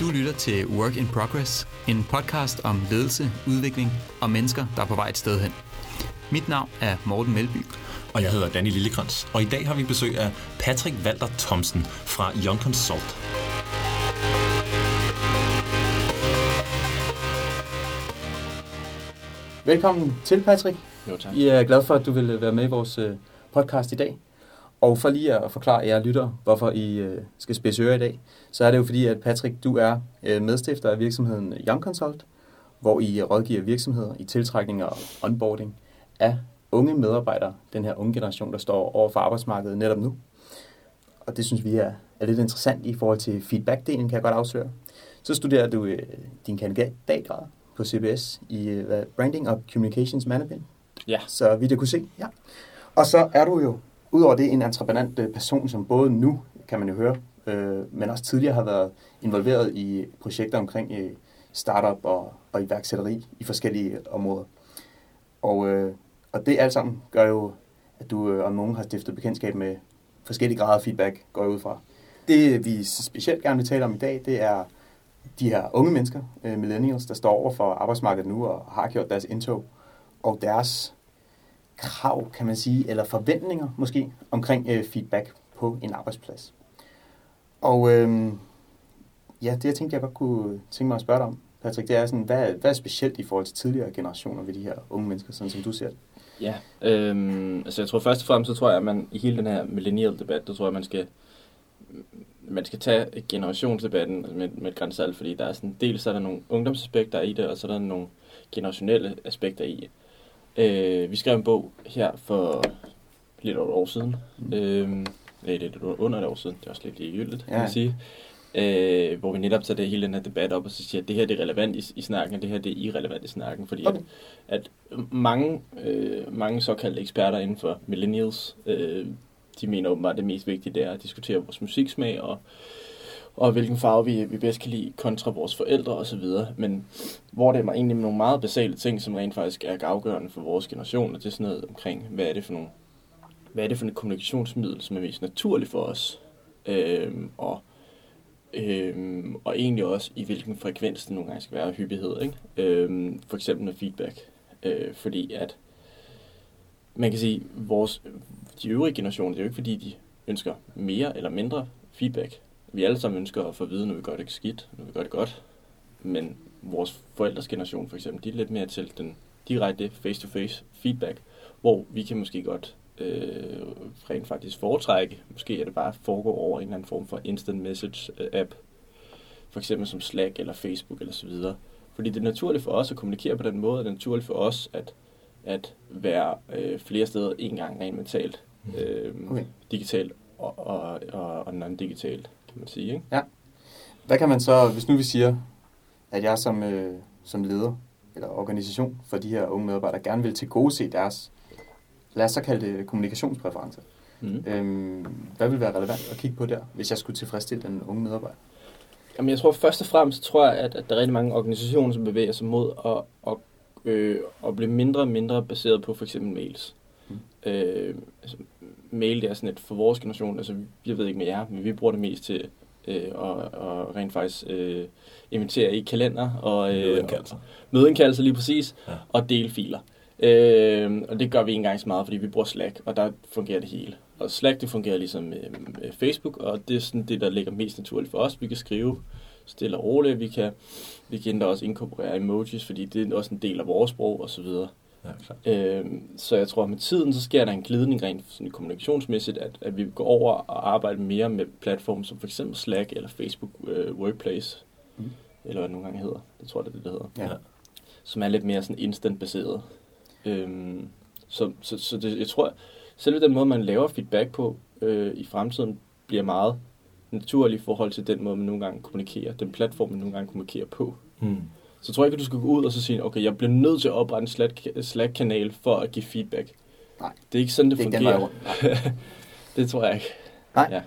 Du lytter til Work in Progress, en podcast om ledelse, udvikling og mennesker, der er på vej et sted hen. Mit navn er Morten Melby. Og jeg hedder Danny Lillekrans. Og i dag har vi besøg af Patrick Walter Thomsen fra Young Consult. Velkommen til, Patrick. Jo, tak. Jeg er glad for, at du vil være med i vores øh, podcast i dag. Og for lige at forklare jer lytter, hvorfor I øh, skal spidse ører i dag, så er det jo fordi, at Patrick, du er øh, medstifter af virksomheden Young Consult, hvor I rådgiver virksomheder i tiltrækning og onboarding af unge medarbejdere, den her unge generation, der står over for arbejdsmarkedet netop nu. Og det synes vi er, er lidt interessant i forhold til feedback-delen, kan jeg godt afsløre. Så studerer du øh, din kandidatgrad på CBS i øh, Branding og Communications Management. Ja. Så vidt jeg kunne se, ja. Og så er du jo, udover det, en entreprenant øh, person, som både nu, kan man jo høre, øh, men også tidligere har været involveret i projekter omkring øh, startup og, og iværksætteri i forskellige øh, områder. Og, øh, og det alt sammen gør jo, at du øh, om nogen har stiftet bekendtskab med forskellige grader af feedback, går jeg ud fra. Det vi specielt gerne vil tale om i dag, det er de her unge mennesker, øh, millennials, der står over for arbejdsmarkedet nu og har gjort deres indtog, og deres krav, kan man sige, eller forventninger måske, omkring øh, feedback på en arbejdsplads. Og øh, ja, det jeg tænkte, jeg godt kunne tænke mig at spørge dig om, Patrick, det er sådan, hvad, hvad er specielt i forhold til tidligere generationer ved de her unge mennesker, sådan som du ser det? Ja, øh, altså jeg tror først og fremmest, så tror jeg, at man i hele den her millennial-debat, der tror jeg, man skal, man skal tage generationsdebatten med, med et grænsalt, fordi der er sådan, dels er der nogle ungdomsaspekter i det, og så er der nogle generationelle aspekter i. det. Øh, vi skrev en bog her for lidt over et år siden. Mm. Øh, nej, det er lidt under et år siden. Det er også lidt ligegyldigt, ja. kan man sige. Øh, hvor vi netop tager det hele den her debat op og så siger, at det her det er relevant i, i snakken, og det her det er irrelevant i snakken. Fordi okay. at, at mange, øh, mange såkaldte eksperter inden for millennials, øh, de mener åbenbart, at det mest vigtige det er at diskutere vores musiksmag og og hvilken farve vi, vi bedst kan lide kontra vores forældre osv. Men hvor det er egentlig nogle meget basale ting, som rent faktisk er afgørende for vores generation, og det er sådan noget omkring, hvad er det for nogle, hvad er det for et kommunikationsmiddel, som er mest naturligt for os, øhm, og, øhm, og egentlig også i hvilken frekvens det nogle gange skal være hyppighed, ikke? Øhm, for eksempel med feedback, øh, fordi at man kan sige, vores, de øvrige generationer, det er jo ikke fordi, de ønsker mere eller mindre feedback, vi alle sammen ønsker at få at vide, når vi gør det skidt, når vi gør det godt. Men vores forældres generation for eksempel, de er lidt mere til den direkte face-to-face feedback, hvor vi kan måske godt øh, rent faktisk foretrække, måske er det bare foregå over en eller anden form for instant message øh, app, for eksempel som Slack eller Facebook eller så videre. Fordi det er naturligt for os at kommunikere på den måde, og det er naturligt for os at, at være øh, flere steder en gang rent mentalt, øh, okay. digitalt og, og, og, og non-digitalt kan man sige. Ikke? Ja. Hvad kan man så, hvis nu vi siger, at jeg som, øh, som leder eller organisation for de her unge medarbejdere gerne vil til gode se deres, lad os så kalde det kommunikationspræferencer. Mm. Øhm, hvad vil være relevant at kigge på der, hvis jeg skulle tilfredsstille den unge medarbejder? Jamen jeg tror først og fremmest, tror jeg, at, at der er rigtig mange organisationer, som bevæger sig mod at, at, øh, at blive mindre og mindre baseret på for eksempel mails. Mm. Øh, altså, mail, det er sådan et for vores generation, altså jeg ved ikke med jer, men vi bruger det mest til øh, at, at rent faktisk øh, invitere i kalender og øh, mødeindkaldelser. mødeindkaldelser lige præcis, ja. og dele filer. Øh, og det gør vi ikke engang så meget, fordi vi bruger Slack, og der fungerer det hele. Og Slack, det fungerer ligesom øh, Facebook, og det er sådan det, der ligger mest naturligt for os. Vi kan skrive stille og roligt, vi kan, vi kan også inkorporere emojis, fordi det er også en del af vores sprog osv. Ja, øh, så jeg tror, at med tiden, så sker der en glidning rent sådan kommunikationsmæssigt, at, at vi går over og arbejder mere med platforme som for eksempel Slack eller Facebook uh, Workplace, mm. eller hvad det nogle gange hedder. Det tror jeg, det er det, det hedder. Ja. Som er lidt mere sådan instant-baseret. Øhm, så så, så det, jeg tror, selve den måde, man laver feedback på øh, i fremtiden, bliver meget naturlig i forhold til den måde, man nogle gange kommunikerer, den platform, man nogle gange kommunikerer på. Mm. Så tror jeg ikke, at du skal gå ud og så sige, okay, jeg bliver nødt til at oprette en Slack-kanal for at give feedback. Nej. Det er ikke sådan, det, det fungerer. det tror jeg ikke. Nej. Ja.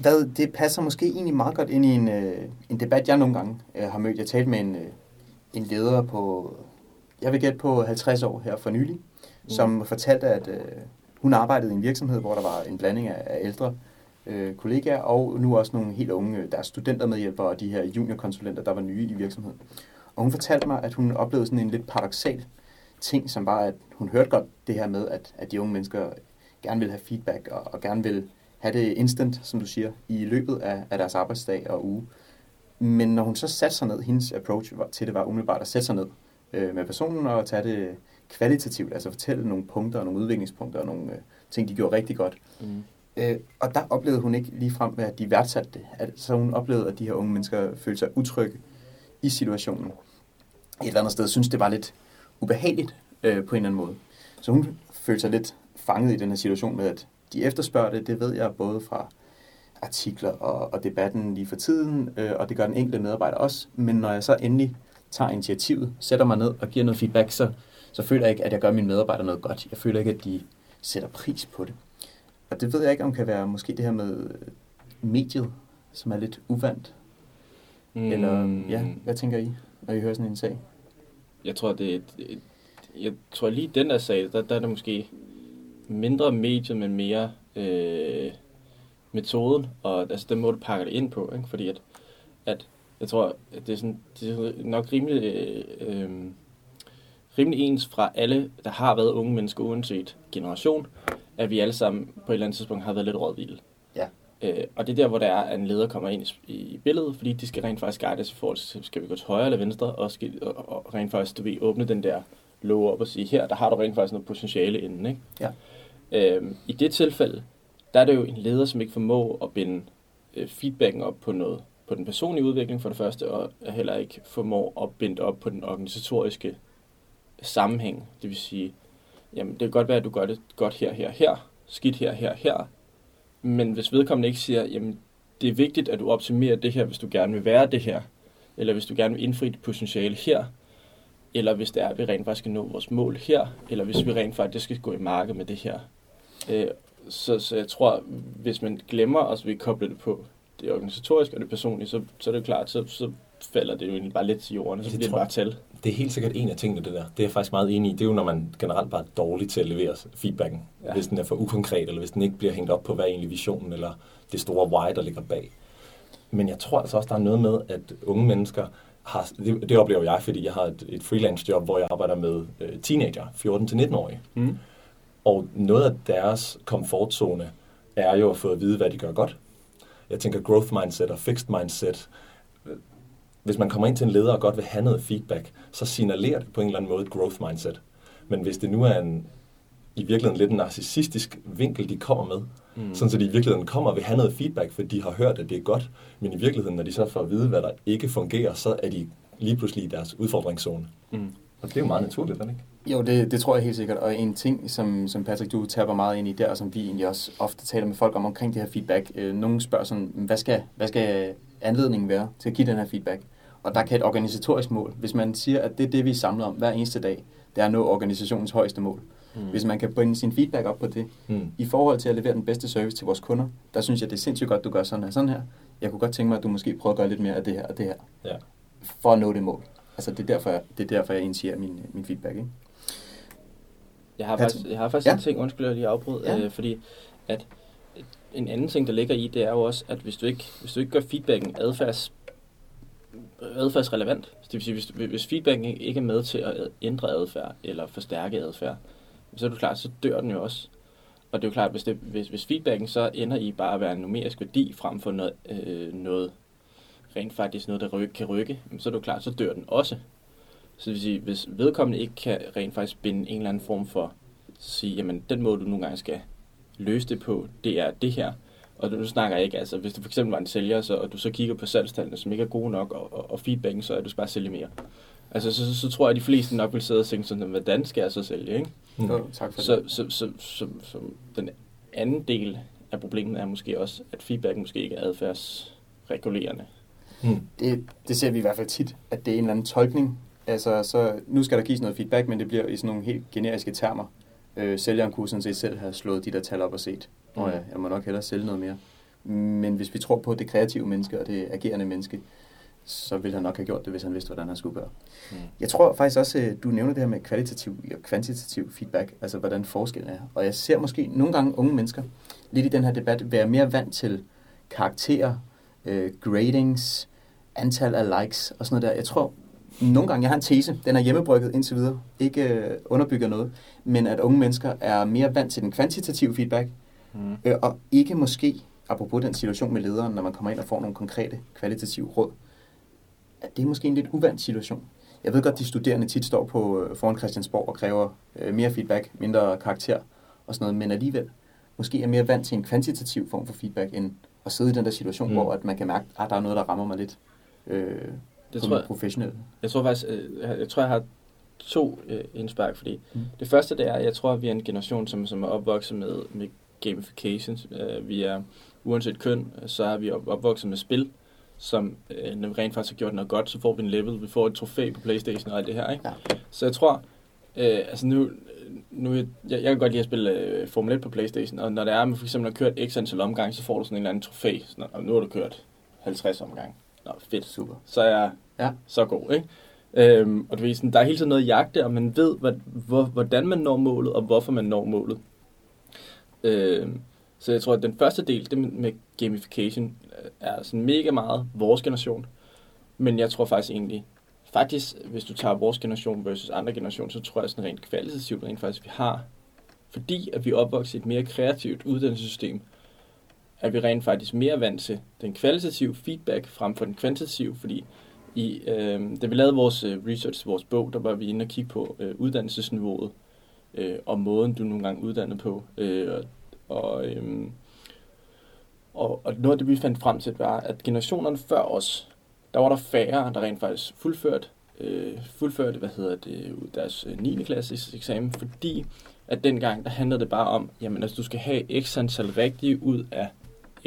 Hvad, det passer måske egentlig meget godt ind i en, øh, en debat, jeg nogle gange øh, har mødt. Jeg talte med en, øh, en leder på, jeg vil gætte på 50 år her for nylig, mm. som fortalte, at øh, hun arbejdede i en virksomhed, hvor der var en blanding af, af ældre øh, kollegaer, og nu også nogle helt unge, der er studentermedhjælpere og de her juniorkonsulenter, der var nye i virksomheden. Og hun fortalte mig, at hun oplevede sådan en lidt paradoxal ting, som var, at hun hørte godt det her med, at, at de unge mennesker gerne vil have feedback og, og gerne vil have det instant, som du siger, i løbet af, af deres arbejdsdag og uge. Men når hun så satte sig ned, hendes approach til det var umiddelbart at sætte sig ned øh, med personen og tage det kvalitativt, altså fortælle nogle punkter og nogle udviklingspunkter og nogle øh, ting, de gjorde rigtig godt. Mm. Øh, og der oplevede hun ikke lige frem, at de værdsatte det. At, så hun oplevede, at de her unge mennesker følte sig utrygge i situationen. Et eller andet sted synes det var lidt ubehageligt øh, på en eller anden måde. Så hun følte sig lidt fanget i den her situation med, at de efterspørger det, det ved jeg både fra artikler og, og debatten lige for tiden, øh, og det gør den enkelte medarbejder også. Men når jeg så endelig tager initiativet, sætter mig ned og giver noget feedback, så, så føler jeg ikke, at jeg gør mine medarbejdere noget godt. Jeg føler ikke, at de sætter pris på det. Og det ved jeg ikke, om kan være måske det her med mediet, som er lidt uvandt. Mm. Eller, ja, hvad tænker I, når I hører sådan en sag? Jeg tror, det er et, et, jeg tror lige den der sag, der, der er det måske mindre mediet, men mere øh, metoden, og altså den måde, du pakker det ind på, ikke? fordi at, at jeg tror, at det er, sådan, det er nok rimelig, øh, øh, rimelig ens fra alle, der har været unge mennesker, uanset generation, at vi alle sammen på et eller andet tidspunkt har været lidt rådvilde. Øh, og det er der, hvor der er, at en leder kommer ind i, i billedet, fordi de skal rent faktisk guides i forhold til, skal vi gå til højre eller venstre, og, skal, og, og rent faktisk, du ved, åbne den der låge op og sige, her, der har du rent faktisk noget potentiale inden, ikke? Ja. Øh, I det tilfælde, der er det jo en leder, som ikke formår at binde øh, feedbacken op på noget, på den personlige udvikling for det første, og heller ikke formår at binde op på den organisatoriske sammenhæng. Det vil sige, jamen det kan godt være, at du gør det godt her, her, her, skidt her, her, her, men hvis vedkommende ikke siger, jamen det er vigtigt, at du optimerer det her, hvis du gerne vil være det her, eller hvis du gerne vil indfri dit potentiale her, eller hvis det er, at vi rent faktisk skal nå vores mål her, eller hvis vi rent faktisk skal gå i marked med det her. Øh, så, så jeg tror, hvis man glemmer, og så vi kobler det på det organisatoriske og det personlige, så, så er det klart, så, så falder det jo egentlig bare lidt til jorden, og så det bliver det bare tal. Det er helt sikkert en af tingene, det der. Det er jeg faktisk meget enig i. Det er jo, når man generelt bare er dårlig til at levere feedbacken. Ja. Hvis den er for ukonkret, eller hvis den ikke bliver hængt op på, hvad er egentlig visionen, eller det store why, der ligger bag. Men jeg tror altså også, der er noget med, at unge mennesker har, det, det oplever jeg, fordi jeg har et, et freelance job, hvor jeg arbejder med øh, teenager, 14-19-årige. Mm. Og noget af deres komfortzone er jo at få at vide, hvad de gør godt. Jeg tænker growth mindset og fixed mindset. Hvis man kommer ind til en leder og godt vil have noget feedback, så signalerer det på en eller anden måde et growth mindset. Men hvis det nu er en i virkeligheden lidt en narcissistisk vinkel, de kommer med, mm. sådan så de i virkeligheden kommer og vil have noget feedback, for de har hørt, at det er godt, men i virkeligheden, når de så får at vide, hvad der ikke fungerer, så er de lige pludselig i deres udfordringszone. Mm. Og det er jo meget naturligt, er det ikke? Jo, det, det tror jeg helt sikkert. Og en ting, som, som Patrick, du taber meget ind i der, og som vi egentlig også ofte taler med folk om omkring det her feedback. Øh, nogle spørger sådan, hvad skal, hvad skal anledningen være til at give den her feedback? Og der kan et organisatorisk mål, hvis man siger, at det er det, vi samler om hver eneste dag, det er at nå organisationens højeste mål. Mm. Hvis man kan bringe sin feedback op på det, mm. i forhold til at levere den bedste service til vores kunder, der synes jeg, det er sindssygt godt, du gør sådan her, sådan her. Jeg kunne godt tænke mig, at du måske prøver at gøre lidt mere af det her og det her, ja. for at nå det mål. Altså det er derfor, jeg, det er derfor, jeg initierer min, min feedback. Ikke? Jeg har faktisk, jeg har faktisk ja. en ting, undskyld, jeg lige afbrød, ja. øh, fordi at en anden ting, der ligger i, det er jo også, at hvis du ikke, hvis du ikke gør feedbacken adfærds, adfærdsrelevant, det vil sige, hvis, hvis feedbacken ikke er med til at ændre adfærd eller forstærke adfærd, så er du klart, så dør den jo også. Og det er jo klart, hvis, det, hvis, hvis feedbacken så ender i bare at være en numerisk værdi frem for noget, øh, noget rent faktisk noget, der ryk, kan rykke, så er det jo klart, så dør den også. Så det vil sige, hvis vedkommende ikke kan rent faktisk binde en eller anden form for, at sige, jamen den måde, du nogle gange skal løse det på, det er det her. Og nu snakker jeg ikke, altså hvis du for eksempel var en sælger, så, og du så kigger på salgstallene, som ikke er gode nok, og, og, og feedbacken, så er du bare sælge mere. Altså, så, så, så, tror jeg, at de fleste nok vil sidde og tænke sådan, hvordan skal jeg så sælge, ikke? Mm. Jo, tak for så, det. Så, så, så, så, så, den anden del af problemet er måske også, at feedback måske ikke er adfærdsregulerende. Mm. Det, det ser vi i hvert fald tit, at det er en eller anden tolkning. Altså, så nu skal der gives noget feedback, men det bliver i sådan nogle helt generiske termer. Øh, sælgeren kunne sådan set selv have slået de der tal op og set. Og jeg, jeg må nok hellere sælge noget mere. Men hvis vi tror på det kreative menneske og det agerende menneske, så ville han nok have gjort det, hvis han vidste, hvordan han skulle gøre. Mm. Jeg tror faktisk også, øh, du nævner det her med kvalitativ og kvantitativ feedback, altså hvordan forskellen er. Og jeg ser måske nogle gange unge mennesker, lidt i den her debat, være mere vant til karakterer, øh, gradings, antal af likes og sådan noget der. Jeg tror, nogle gange, jeg har en tese, den er hjemmebrygget indtil videre, ikke øh, underbygger noget, men at unge mennesker er mere vant til den kvantitative feedback, Mm. øh, og ikke måske, apropos den situation med lederen, når man kommer ind og får nogle konkrete kvalitative råd, at det er måske en lidt uvant situation. Jeg ved godt, de studerende tit står på øh, foran Christiansborg og kræver øh, mere feedback, mindre karakter og sådan noget, men alligevel måske er mere vant til en kvantitativ form for feedback, end at sidde i den der situation, Mm. hvor at man kan mærke, at der er noget, der rammer mig lidt øh, Det tror jeg, professionelle. jeg tror faktisk, øh, jeg, jeg tror, jeg har to øh, indspark, fordi Mm. det første, det er, at jeg tror, at vi er en generation, som, som er opvokset med, med gamification. Øh, vi er, uanset køn, så er vi op, opvokset med spil, som øh, når vi rent faktisk har gjort noget godt, så får vi en level, vi får et trofæ på Playstation og alt det her, ikke? Ja. Så jeg tror, øh, altså nu, nu jeg, jeg kan godt lide at spille øh, Formel 1 på Playstation, og når det er, at man for eksempel har kørt x antal omgang, så får du sådan en eller anden trofæ. Sådan, og nu har du kørt 50 omgang. Nå, fedt. Super. Så er jeg Ja. så god, ikke? Øhm, og du ved, sådan, der er hele tiden noget jagte, og man ved, hvad, hvor, hvordan man når målet, og hvorfor man når målet. Øhm, så jeg tror, at den første del, det med, gamification, øh, er sådan mega meget vores generation. Men jeg tror faktisk egentlig, faktisk, hvis du tager vores generation versus andre generationer, så tror jeg sådan rent kvalitativt rent faktisk, vi har, fordi at vi er opvokset i et mere kreativt uddannelsessystem, er vi rent faktisk mere vant til den kvalitative feedback frem for den kvantitative, fordi i, øh, da vi lavede vores øh, research til vores bog, der var vi inde og kigge på øh, uddannelsesniveauet øh, og måden, du nogle gange er uddannet på. Øh, og, og, øh, og, og noget af det, vi fandt frem til, var, at generationerne før os, der var der færre, der rent faktisk fuldførte, øh, fuldførte hvad hedder det, deres øh, 9. klasses eksamen, fordi at dengang, der handlede det bare om, jamen altså, du skal have x antal rigtige ud af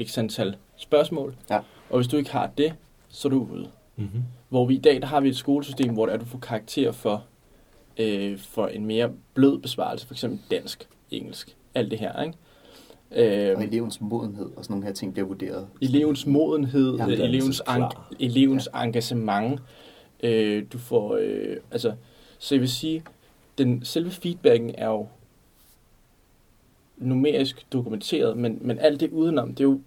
x antal spørgsmål, Ja. og hvis du ikke har det, så er du ude. Mm-hmm. Hvor vi i dag, der har vi et skolesystem, hvor er, du får karakter for, øh, for en mere blød besvarelse, for eksempel dansk, engelsk, alt det her, ikke? Øh, Og elevens modenhed og sådan nogle her ting bliver vurderet. elevens modenhed, Ja. ja, elevens, an- elevens ja. engagement. Øh, du får, øh, altså, så jeg vil sige, den selve feedbacken er jo numerisk dokumenteret, men, men alt det udenom, det er jo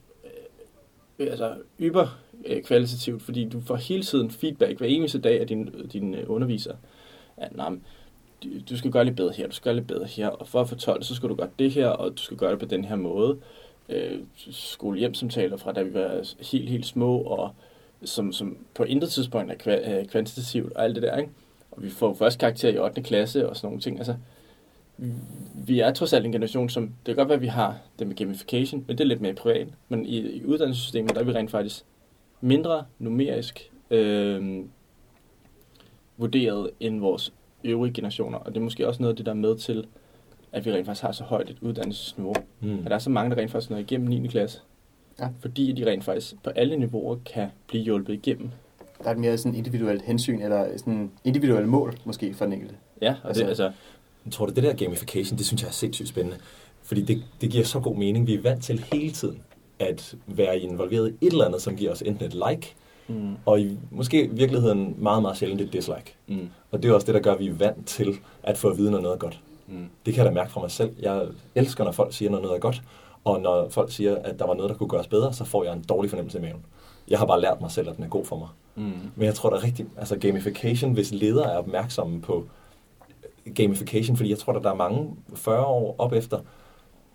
øh, altså yber øh, kvalitativt, fordi du får hele tiden feedback hver eneste dag af din, din øh, underviser. At, nej, du, du skal gøre lidt bedre her, du skal gøre lidt bedre her, og for at få 12, så skal du gøre det her, og du skal gøre det på den her måde. Øh, skolehjemsamtaler fra da vi var helt, helt små, og som, som på intet tidspunkt er kva- øh, kvantitativt og alt det der, ikke? Og vi får først karakter i 8. klasse og sådan nogle ting. Altså, vi er trods alt en generation, som, det kan godt være, at vi har det med gamification, men det er lidt mere privat. Men i, i uddannelsessystemet, der er vi rent faktisk mindre numerisk øh, vurderet end vores øvrige generationer. Og det er måske også noget af det, der er med til, at vi rent faktisk har så højt et uddannelsesniveau. Mm. At der er så mange, der rent faktisk når igennem 9. klasse. Ja. Fordi de rent faktisk på alle niveauer kan blive hjulpet igennem. Der er et mere sådan individuelt hensyn, eller sådan individuelle mål måske for den enkelte. Ja, og altså, det, Altså- altså, Jeg tror, det, det der gamification, det synes jeg er sindssygt spændende. Fordi det, det giver så god mening. Vi er vant til hele tiden at være involveret i et eller andet, som giver os enten et like, mm, og i, måske i virkeligheden meget, meget sjældent et dislike. mm, Og det er også det, der gør, at vi er vant til at få at vide, når noget er godt. mm, Det kan jeg da mærke fra mig selv. Jeg elsker, når folk siger, når noget er godt. Og når folk siger, at der var noget, der kunne gøres bedre, så får jeg en dårlig fornemmelse i maven. Jeg har bare lært mig selv, at den er god for mig. mm, Men jeg tror, der er rigtig... Altså gamification, hvis ledere er opmærksomme på gamification, fordi jeg tror, at der er mange 40 år op efter,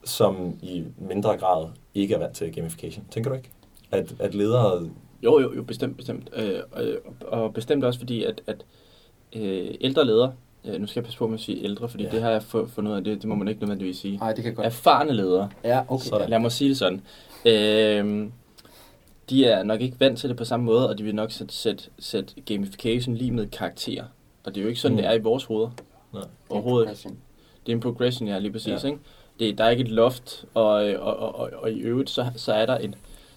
som i mindre grad ikke er vant til gamification. Tænker du ikke? At, at ledere... Jo, jo, jo, bestemt, bestemt. Øh, øh, og bestemt også fordi, at, at øh, ældre ledere, øh, nu skal jeg passe på med at sige ældre, fordi Ja. det har jeg fu- fundet ud af, det, det må man ikke nødvendigvis sige. Nej, det kan godt. Erfarne ledere, Ja, okay. Sådan. lad mig sige det sådan, øh, de er nok ikke vant til det på samme måde, og de vil nok sætte, sætte, sætte gamification lige med karakterer. Og det er jo ikke sådan, Mm. det er i vores hoveder. Nej. Overhovedet ikke. Det er en progression, ja, lige præcis. Ja. Ikke? Det, der er ikke et loft, og, og, og, og, og i øvrigt, så, så, er der en,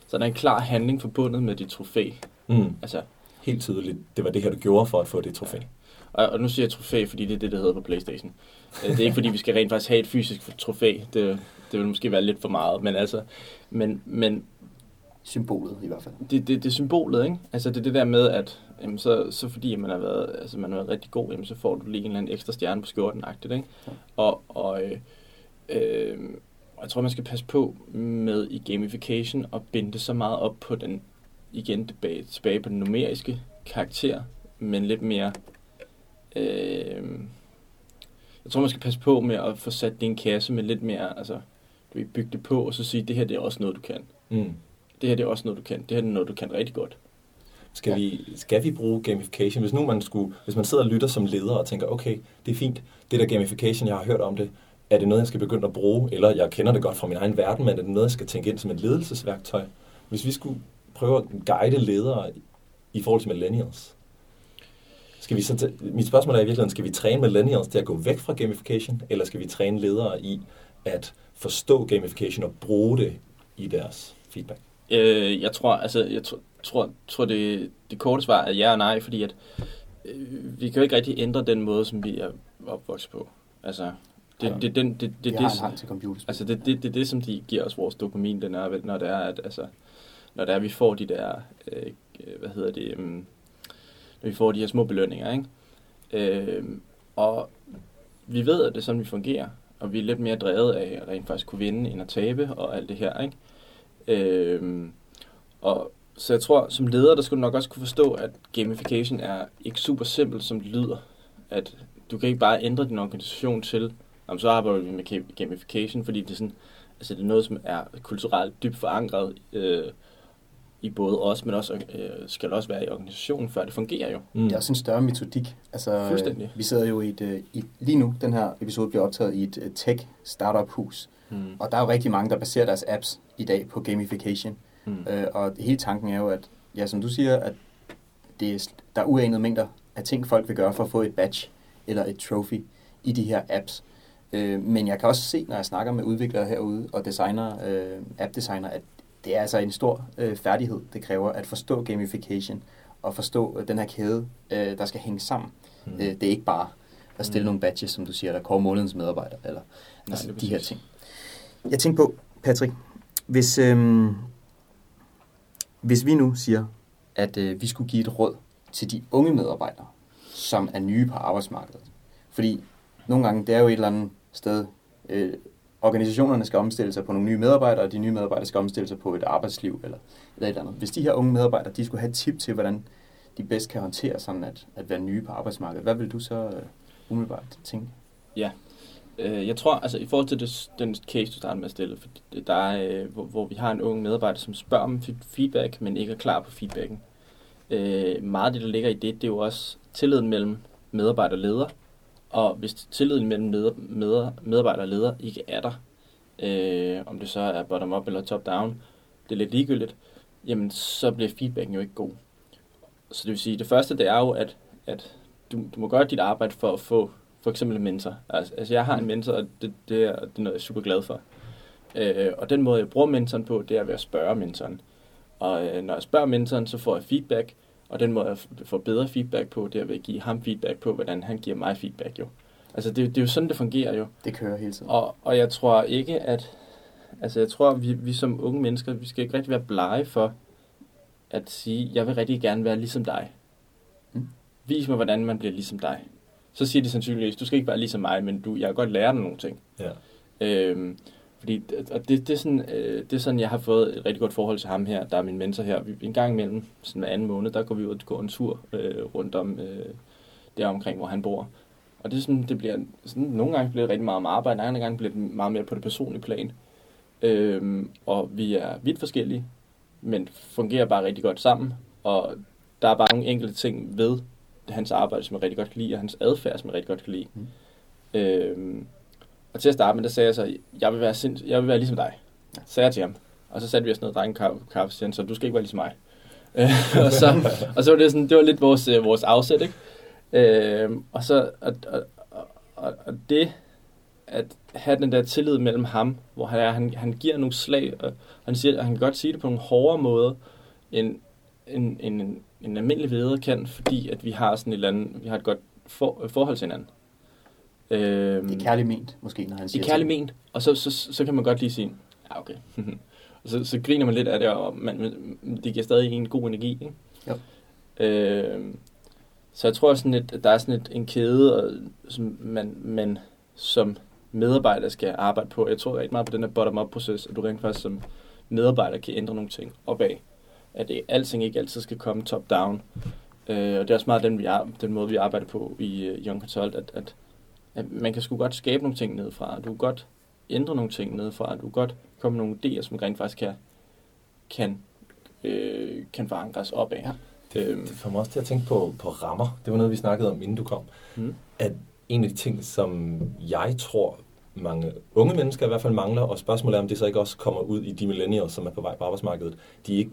så er der en klar handling forbundet med dit trofæ. Mm, Altså, helt tydeligt, det var det her, du gjorde for at få det trofæ. og, og nu siger jeg trofæ, fordi det er det, der hedder på Playstation. Øh, Det er ikke fordi, vi skal rent faktisk have et fysisk trofæ. Det, det vil måske være lidt for meget, men altså, men, men symbolet i hvert fald. Det, det, det er symbolet, ikke? Altså det er det der med, at jamen, så, så fordi man har været, altså, man har været rigtig god, jamen, så får du lige en eller anden ekstra stjerne på skjorten, ikke? Ja. Og, og øh, øh, jeg tror, man skal passe på med i gamification og binde det så meget op på den, igen tilbage, tilbage på den numeriske karakter, men lidt mere... Øh, jeg tror, man skal passe på med at få sat det i en kasse med lidt mere, altså, du vil bygge det på, og så sige, det her det er også noget, du kan. Mm. Det her det er også noget, du kan. Det her er noget, du kan rigtig godt. Skal, ja. vi, skal vi bruge gamification? Hvis nu man skulle, hvis man sidder og lytter som leder og tænker, okay, det er fint, det der gamification, jeg har hørt om det, er det noget, jeg skal begynde at bruge, eller jeg kender det godt fra min egen verden, men er det noget, jeg skal tænke ind som et ledelsesværktøj? Hvis vi skulle prøve at guide ledere i forhold til millennials, skal vi så t- mit spørgsmål er i virkeligheden, skal vi træne millennials til at gå væk fra gamification, eller skal vi træne ledere i at forstå gamification og bruge det i deres feedback? Øh, jeg tror, altså, jeg tror, tror, tror det, det korte svar er ja og nej, fordi at øh, vi kan jo ikke rigtig ændre den måde, som vi er opvokset på. Altså, det, det, den, det, det, det, det, til computerspil. Altså, det, det, det, det, som de giver os vores dopamin, den er, når det er, at, altså, når det er, vi får de der, øh, hvad hedder det, øh, når vi får de her små belønninger, ikke? Øh, og vi ved, at det er sådan, vi fungerer, og vi er lidt mere drevet af at rent faktisk kunne vinde, end at tabe, og alt det her, ikke? Øh, og så jeg tror, som leder, der skulle du nok også kunne forstå, at gamification er ikke super simpelt, som det lyder. At du kan ikke bare ændre din organisation til, om så arbejder vi med gamification, fordi det er, sådan, altså det er noget, som er kulturelt dybt forankret øh, i både os, men også øh, skal også være i organisationen, før det fungerer jo. Mm. Det er også en større metodik. Altså, Fuldstændig. Vi sidder jo i et, øh, i, lige nu, den her episode bliver optaget i et øh, tech startup hus, mm. og der er jo rigtig mange, der baserer deres apps i dag på gamification. Mm. Øh, og hele tanken er jo, at, ja, som du siger, at det er, der er uanede mængder af ting, folk vil gøre for at få et badge eller et trophy i de her apps. Øh, men jeg kan også se, når jeg snakker med udviklere herude og designer, øh, app-designer, at det er altså en stor øh, færdighed, det kræver at forstå gamification og forstå øh, den her kæde, øh, der skal hænge sammen. Mm. Øh, det er ikke bare at stille mm. nogle badges, som du siger, der kommer månedens medarbejder, eller Nej, altså, de her ting. Jeg tænker på, Patrick, hvis, øh, hvis vi nu siger, at øh, vi skulle give et råd til de unge medarbejdere, som er nye på arbejdsmarkedet. Fordi nogle gange, det er jo et eller andet sted, øh, organisationerne skal omstille sig på nogle nye medarbejdere, og de nye medarbejdere skal omstille sig på et arbejdsliv eller, eller et eller andet. Hvis de her unge medarbejdere, de skulle have et tip til, hvordan de bedst kan håndtere sådan at, at være nye på arbejdsmarkedet, hvad vil du så øh, umiddelbart tænke? Ja, øh, jeg tror, altså i forhold til det, den case, du startede med at stille, for der er, øh, hvor, hvor vi har en ung medarbejder, som spørger om feedback, men ikke er klar på feedbacken. Øh, meget af det, der ligger i det, det er jo også tilliden mellem medarbejder og leder, og hvis tilliden mellem med, med, medarbejder og leder ikke er der, øh, om det så er bottom-up eller top-down, det er lidt ligegyldigt, jamen så bliver feedbacken jo ikke god. Så det vil sige, det første det er jo, at, at du, du må gøre dit arbejde for at få for eksempel en mentor. Altså, altså jeg har en mentor, og det, det, er, det er noget, jeg er super glad for. Øh, og den måde, jeg bruger mentoren på, det er ved at spørge mentoren. Og øh, når jeg spørger mentoren, så får jeg feedback, og den måde, jeg får bedre feedback på, det er ved at give ham feedback på, hvordan han giver mig feedback jo. Altså det, det er jo sådan, det fungerer jo. Det kører hele tiden. Og, og jeg tror ikke, at... Altså jeg tror, vi, vi som unge mennesker, vi skal ikke rigtig være blege for at sige, jeg vil rigtig gerne være ligesom dig. Mm. Vis mig, hvordan man bliver ligesom dig. Så siger de sandsynligvis, du skal ikke være ligesom mig, men du, jeg kan godt lære dig nogle ting. Ja. Øhm, fordi og det, det, er sådan, øh, det er sådan, jeg har fået et rigtig godt forhold til ham her, der er min mentor her. Vi, en gang imellem, sådan hver anden måned, der går vi ud og går en tur øh, rundt om øh, der omkring, hvor han bor. Og det er sådan, det bliver, sådan, nogle gange bliver det rigtig meget om arbejde, andre gange bliver det meget mere på det personlige plan. Øhm, og vi er vidt forskellige, men fungerer bare rigtig godt sammen. Og der er bare nogle enkelte ting ved hans arbejde, som jeg rigtig godt kan lide, og hans adfærd, som jeg rigtig godt kan lide. Mm. Øhm, og til at starte med, der sagde jeg så, jeg vil være, sind, jeg vil være ligesom dig. Ja. Sagde jeg til ham. Og så satte vi os ned og drak en kaffe, kaffe så du skal ikke være ligesom mig. og, så, og så var det sådan, det var lidt vores, øh, vores afsæt, ikke? Øh, og så, og, og, og, og det, at have den der tillid mellem ham, hvor han, er, han, han giver nogle slag, og han siger, at han kan godt sige det på nogle hårdere måder, end en, en, en, en almindelig leder kan, fordi at vi har sådan et eller andet, vi har et godt for, forhold til hinanden. Øhm, det er kærligt ment, måske, når han siger Det er kærligt ment, og så, så, så, så kan man godt lige sige, ja, okay. så, så griner man lidt af det, og man, det giver stadig en god energi. Ikke? Ja. Øh, så jeg tror sådan lidt, at der er sådan et, en kæde, og, som man, man som medarbejder skal arbejde på. Jeg tror rigtig meget på den her bottom-up-proces, at du rent faktisk som medarbejder kan ændre nogle ting opad. At det, alting ikke altid skal komme top-down. Øh, og det er også meget den, vi er, den måde, vi arbejder på i uh, Young Consult, at, at, at man kan sgu godt skabe nogle ting nedefra. Du kan godt ændre nogle ting nedefra. Du kan godt komme med nogle idéer, som rent faktisk kan, kan, øh, kan forankres opad. Ja. Det, det får mig også til at tænke på, på rammer. Det var noget, vi snakkede om, inden du kom. Mm. At en af de ting, som jeg tror, mange unge mennesker i hvert fald mangler, og spørgsmålet er, om det så ikke også kommer ud i de millennials, som er på vej på arbejdsmarkedet. De er ikke,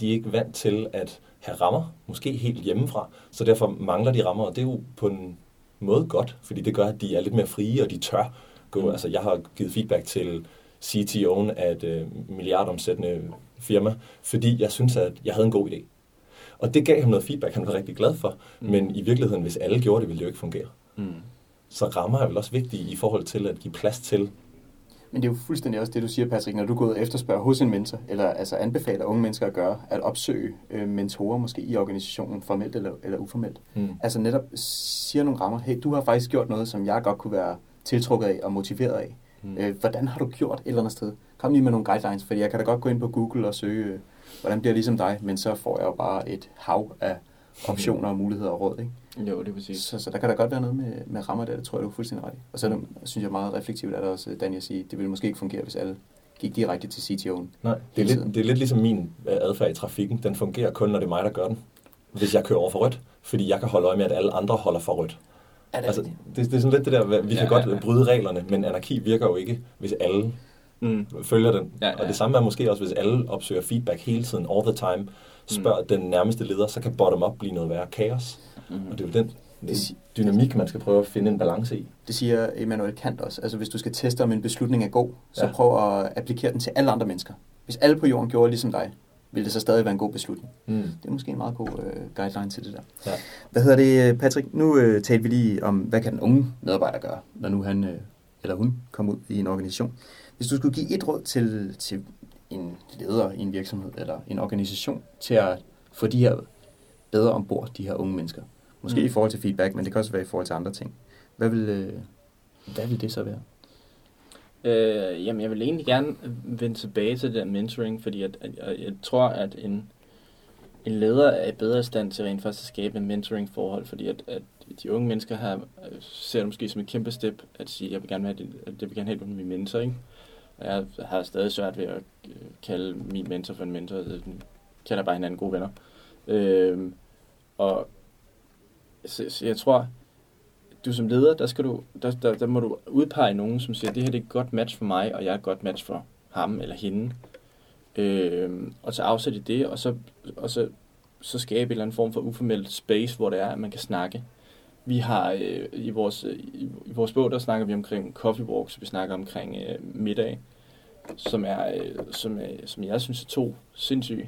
de er ikke vant til at have rammer, måske helt hjemmefra, så derfor mangler de rammer, og det er jo på en måde godt, fordi det gør, at de er lidt mere frie, og de tør gå. Mm. Altså, jeg har givet feedback til CTO'en af et øh, milliardomsættende firma, fordi jeg synes, at jeg havde en god idé. Og det gav ham noget feedback, han var rigtig glad for. Mm. Men i virkeligheden, hvis alle gjorde det, ville det jo ikke fungere. Mm. Så rammer er vel også vigtige i forhold til at give plads til. Men det er jo fuldstændig også det, du siger, Patrick, når du går ud og efterspørger hos en mentor, eller altså anbefaler unge mennesker at gøre, at opsøge øh, mentorer måske i organisationen, formelt eller, eller uformelt. Mm. Altså netop siger nogle rammer, hey, du har faktisk gjort noget, som jeg godt kunne være tiltrukket af og motiveret af. Mm. Øh, hvordan har du gjort et eller andet sted? Kom lige med nogle guidelines, fordi jeg kan da godt gå ind på Google og søge, øh, hvordan bliver jeg ligesom dig, men så får jeg jo bare et hav af optioner og muligheder og råd. Ikke? Jo, det er præcis. Så, så der kan da godt være noget med, med rammer der, det tror jeg, du er fuldstændig ret i. Og så det, synes jeg meget reflektivt, at der også Daniel siger, det ville måske ikke fungere, hvis alle gik direkte til CTO'en. Nej, det er, lidt, det er lidt ligesom min øh, adfærd i trafikken. Den fungerer kun, når det er mig, der gør den. Hvis jeg kører over for rødt, fordi jeg kan holde øje med, at alle andre holder for rødt. Er det, altså, det, det er sådan lidt det der, vi ja, kan godt ja, ja. bryde reglerne, men anarki virker jo ikke, hvis alle mm. følger den. Ja, ja. Og det samme er måske også, hvis alle opsøger feedback hele tiden, all the time, spørger mm. den nærmeste leder, så kan bottom-up blive noget værre kaos. Mm. Og det er jo den det dynamik, man skal prøve at finde en balance i. Det siger Emmanuel Kant også. Altså, hvis du skal teste, om en beslutning er god, så ja. prøv at applikere den til alle andre mennesker. Hvis alle på jorden gjorde ligesom dig, vil det så stadig være en god beslutning. Mm. Det er måske en meget god uh, guideline til det der. Ja. Hvad hedder det, Patrick? Nu uh, talte vi lige om, hvad kan den unge medarbejder gøre, når nu han uh, eller hun kommer ud i en organisation. Hvis du skulle give et råd til, til en leder i en virksomhed eller en organisation til at få de her bedre ombord, de her unge mennesker. Måske mm. i forhold til feedback, men det kan også være i forhold til andre ting. Hvad vil, øh, hvad vil det så være? Øh, jamen, jeg vil egentlig gerne vende tilbage til den mentoring, fordi at, at, at jeg tror, at en, en leder er i bedre stand til rent faktisk at skabe en mentoring-forhold, fordi at, at de unge mennesker her ser det måske som et kæmpe step at sige, at jeg vil gerne have, at jeg vil gerne have, at min mentor, ikke? Jeg har stadig svært ved at øh, kalde min mentor for en mentor. Jeg kalder bare hinanden gode venner. Øh, og så, så jeg tror, du som leder, der, skal du, der, der, der må du udpege nogen, som siger, det her det er et godt match for mig, og jeg er et godt match for ham eller hende. Øh, og så afsætte det, og så, og så, så skabe en eller anden form for uformelt space, hvor det er, at man kan snakke. Vi har øh, i, vores, øh, i, i vores bog, der snakker vi omkring coffee walks, vi snakker omkring øh, middag, som er, øh, som, øh, som jeg synes er to sindssygt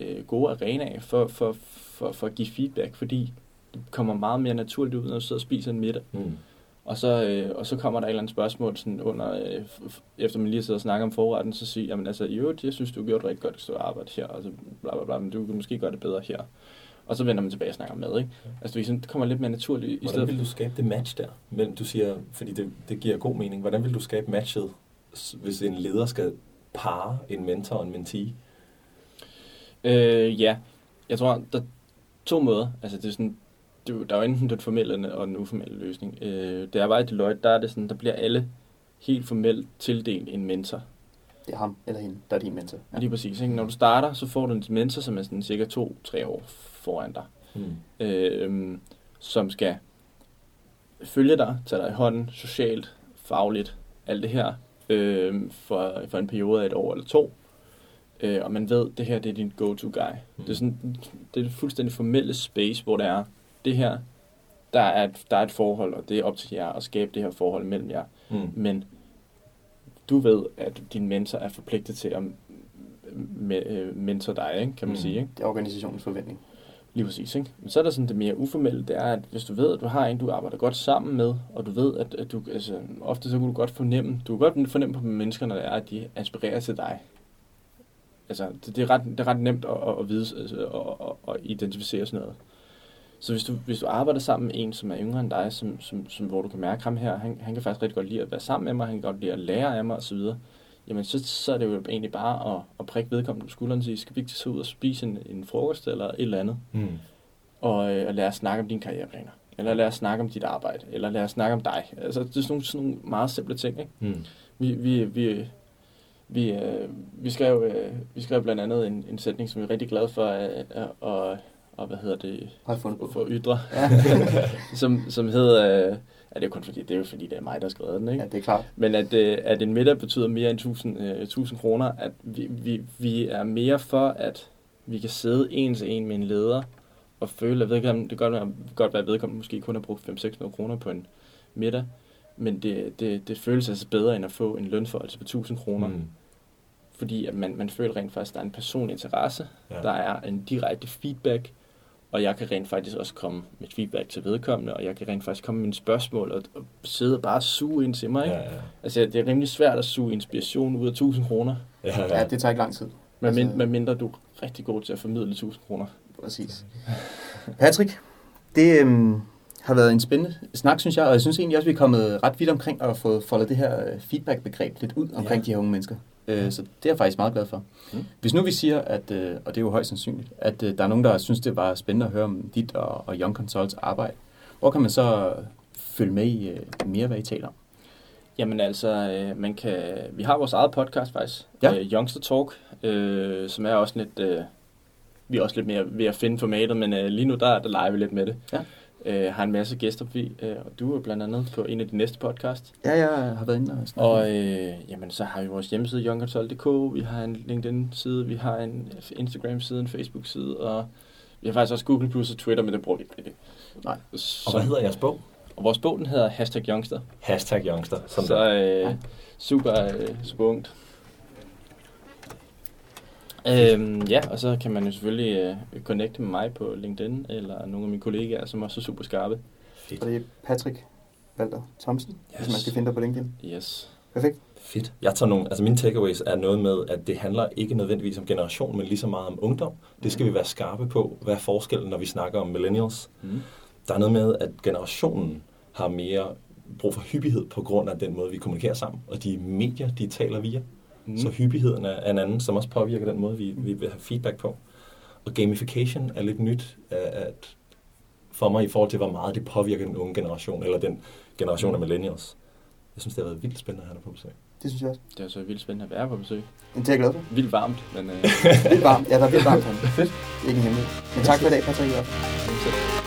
øh, gode arenaer for, for, for, for at give feedback, fordi det kommer meget mere naturligt ud, når du sidder og spiser en middag. Mm. Og så, øh, og så kommer der et eller andet spørgsmål sådan under, øh, efter man lige sidder og snakker om forretten, så siger jamen altså, jo, jeg synes, du har gjort rigtig godt og arbejde her, og så bla bla bla, men du kan måske gøre det bedre her. Og så vender man tilbage og snakker med, ikke? Altså, det, det kommer lidt mere naturligt. I Hvordan vil du skabe det match der? Men du siger, fordi det, det giver god mening. Hvordan vil du skabe matchet, hvis en leder skal pare en mentor og en mentee? Øh, ja, jeg tror, der er to måder. Altså, det er sådan, det, der er jo enten den formelle og den uformelle løsning. Øh, da jeg var i Deloitte, der er det sådan, der bliver alle helt formelt tildelt en mentor. Det er ham eller hende, der er din mentor. Ja. Lige præcis. Ikke? Når du starter, så får du en mentor, som er sådan cirka to-tre år foran dig. Hmm. Øh, som skal følge dig, tage dig i hånden, socialt, fagligt, alt det her, øh, for, for en periode af et år eller to. Øh, og man ved, at det her det er din go-to-guy. Mm. Det, er sådan, det er et fuldstændig formelle space, hvor det er, det her, der er, et, der er et forhold, og det er op til jer at skabe det her forhold mellem jer. Mm. Men du ved, at din mentor er forpligtet til at øh, mentor dig, ikke, kan man mm. sige. Ikke? Det er organisationens forventning. Lige præcis. Ikke? Men så er der sådan det mere uformelle, det er, at hvis du ved, at du har en, du arbejder godt sammen med, og du ved, at, at du, altså, ofte så kan du godt fornemme, du kan godt fornemme på mennesker, når det er, at de aspirerer til dig. altså, det, det, er ret, det er ret nemt at, at, at vide altså, og, og, og identificere sådan noget. Så hvis du, hvis du arbejder sammen med en, som er yngre end dig, som, som, som, hvor du kan mærke ham her, han, han kan faktisk rigtig godt lide at være sammen med mig, han kan godt lide at lære af mig osv., jamen så, så er det jo egentlig bare at, at prikke vedkommende på skulderen og sige, skal vi ikke tage ud og spise en, en frokost eller et eller andet, Mm. og, øh, og lade os snakke om dine karriereplaner, eller lade os snakke om dit arbejde, eller lade os snakke om dig. Altså, det er sådan nogle, sådan nogle meget simple ting, ikke? Mm. Vi, vi, vi, vi, øh, vi, skrev, øh, vi skrev blandt andet en, en sætning, som vi er rigtig glade for at, at, at hvad hedder det, Har jeg fundet på. for ytre, Ja. som, som hedder, øh, ja, det er jo kun fordi, det er jo fordi, det er mig, der har skrevet den, ikke? ja, det er klart. Men at, øh, at en middag betyder mere end 1000, øh, 1000 kroner, at vi, vi, vi er mere for, at vi kan sidde en til en med en leder, og føle, at vedkommende, det kan godt være, godt være, at vedkommende måske kun har brugt 500-600 kroner på en middag, men det, det, det føles altså bedre, end at få en lønforholdelse på 1000 kroner, mm. Fordi at man, man føler rent faktisk, at der er en personlig interesse, ja. der er en direkte feedback, og jeg kan rent faktisk også komme med feedback til vedkommende, og jeg kan rent faktisk komme med mine spørgsmål, og, og sidde og bare suge ind til mig. Ikke? Ja, ja. Altså, det er rimelig svært at suge inspiration ud af 1000 kroner, Ja, Ja, ja. det tager ikke lang tid. med, Altså- altså, mindre du er rigtig god til at formidle 1000 kroner. Præcis. Patrick, det øhm, har været en spændende snak, synes jeg, og jeg synes egentlig også, vi er kommet ret vidt omkring at få foldet det her øh, feedback-begreb lidt ud omkring ja. de her unge mennesker. Øh, så det er jeg faktisk meget glad for. Mm. Mm. Hvis nu vi siger, at, øh, og det er jo højst sandsynligt, at øh, der er nogen, der synes, det var spændende at høre om dit og, og Young Consults arbejde, hvor kan man så følge med i øh, mere, hvad I taler om? Jamen altså, øh, man kan, vi har vores eget podcast faktisk, Ja. øh, Youngster Talk, øh, som er også lidt, øh, vi er også lidt mere ved at finde formatet, men øh, lige nu der, der leger vi lidt med det. Ja. Øh, har en masse gæster forbi, øh, og du er blandt andet på en af de næste podcast. Ja, jeg har været inde og snakke. Og øh, jamen, så har vi vores hjemmeside, youngconsult.dk, vi har en LinkedIn-side, vi har en Instagram-side, en Facebook-side, og vi har faktisk også Google Plus og Twitter, men det bruger vi ikke. Nej. Så, Og hvad hedder jeres bog? og vores bog, den hedder Hashtag Youngster. Hashtag Youngster. Som Så øh, super, øh, super ungt. Øhm, ja, og så kan man jo selvfølgelig øh, connecte med mig på LinkedIn, eller nogle af mine kollegaer, som også er super skarpe. Fedt. Og det er Patrick Walter Thomsen, yes. hvis man skal finde dig på LinkedIn. Yes. Perfekt. Fedt. Jeg tager nogle, altså mine takeaways er noget med, at det handler ikke nødvendigvis om generation, men lige så meget om ungdom. Det skal vi være skarpe på. Hvad er forskellen, når vi snakker om millennials? Mm. Der er noget med, at generationen har mere brug for hyppighed på grund af den måde, vi kommunikerer sammen, og de medier, de taler via. Mm. Så hyppigheden er en anden, som også påvirker den måde, vi, vi vil have feedback på. Og gamification er lidt nyt at, at for mig i forhold til, hvor meget det påvirker den unge generation, eller den generation af millennials. Jeg synes, det har været vildt spændende at have dig på besøg. Det synes jeg også. Det er så vildt spændende at være på besøg. Det er jeg glad for. Vildt varmt, men øh, Vildt varmt. Ja, der er vildt varmt. Fedt. Ikke en hemmelighed. Men tak for i dag, Patrick. fald.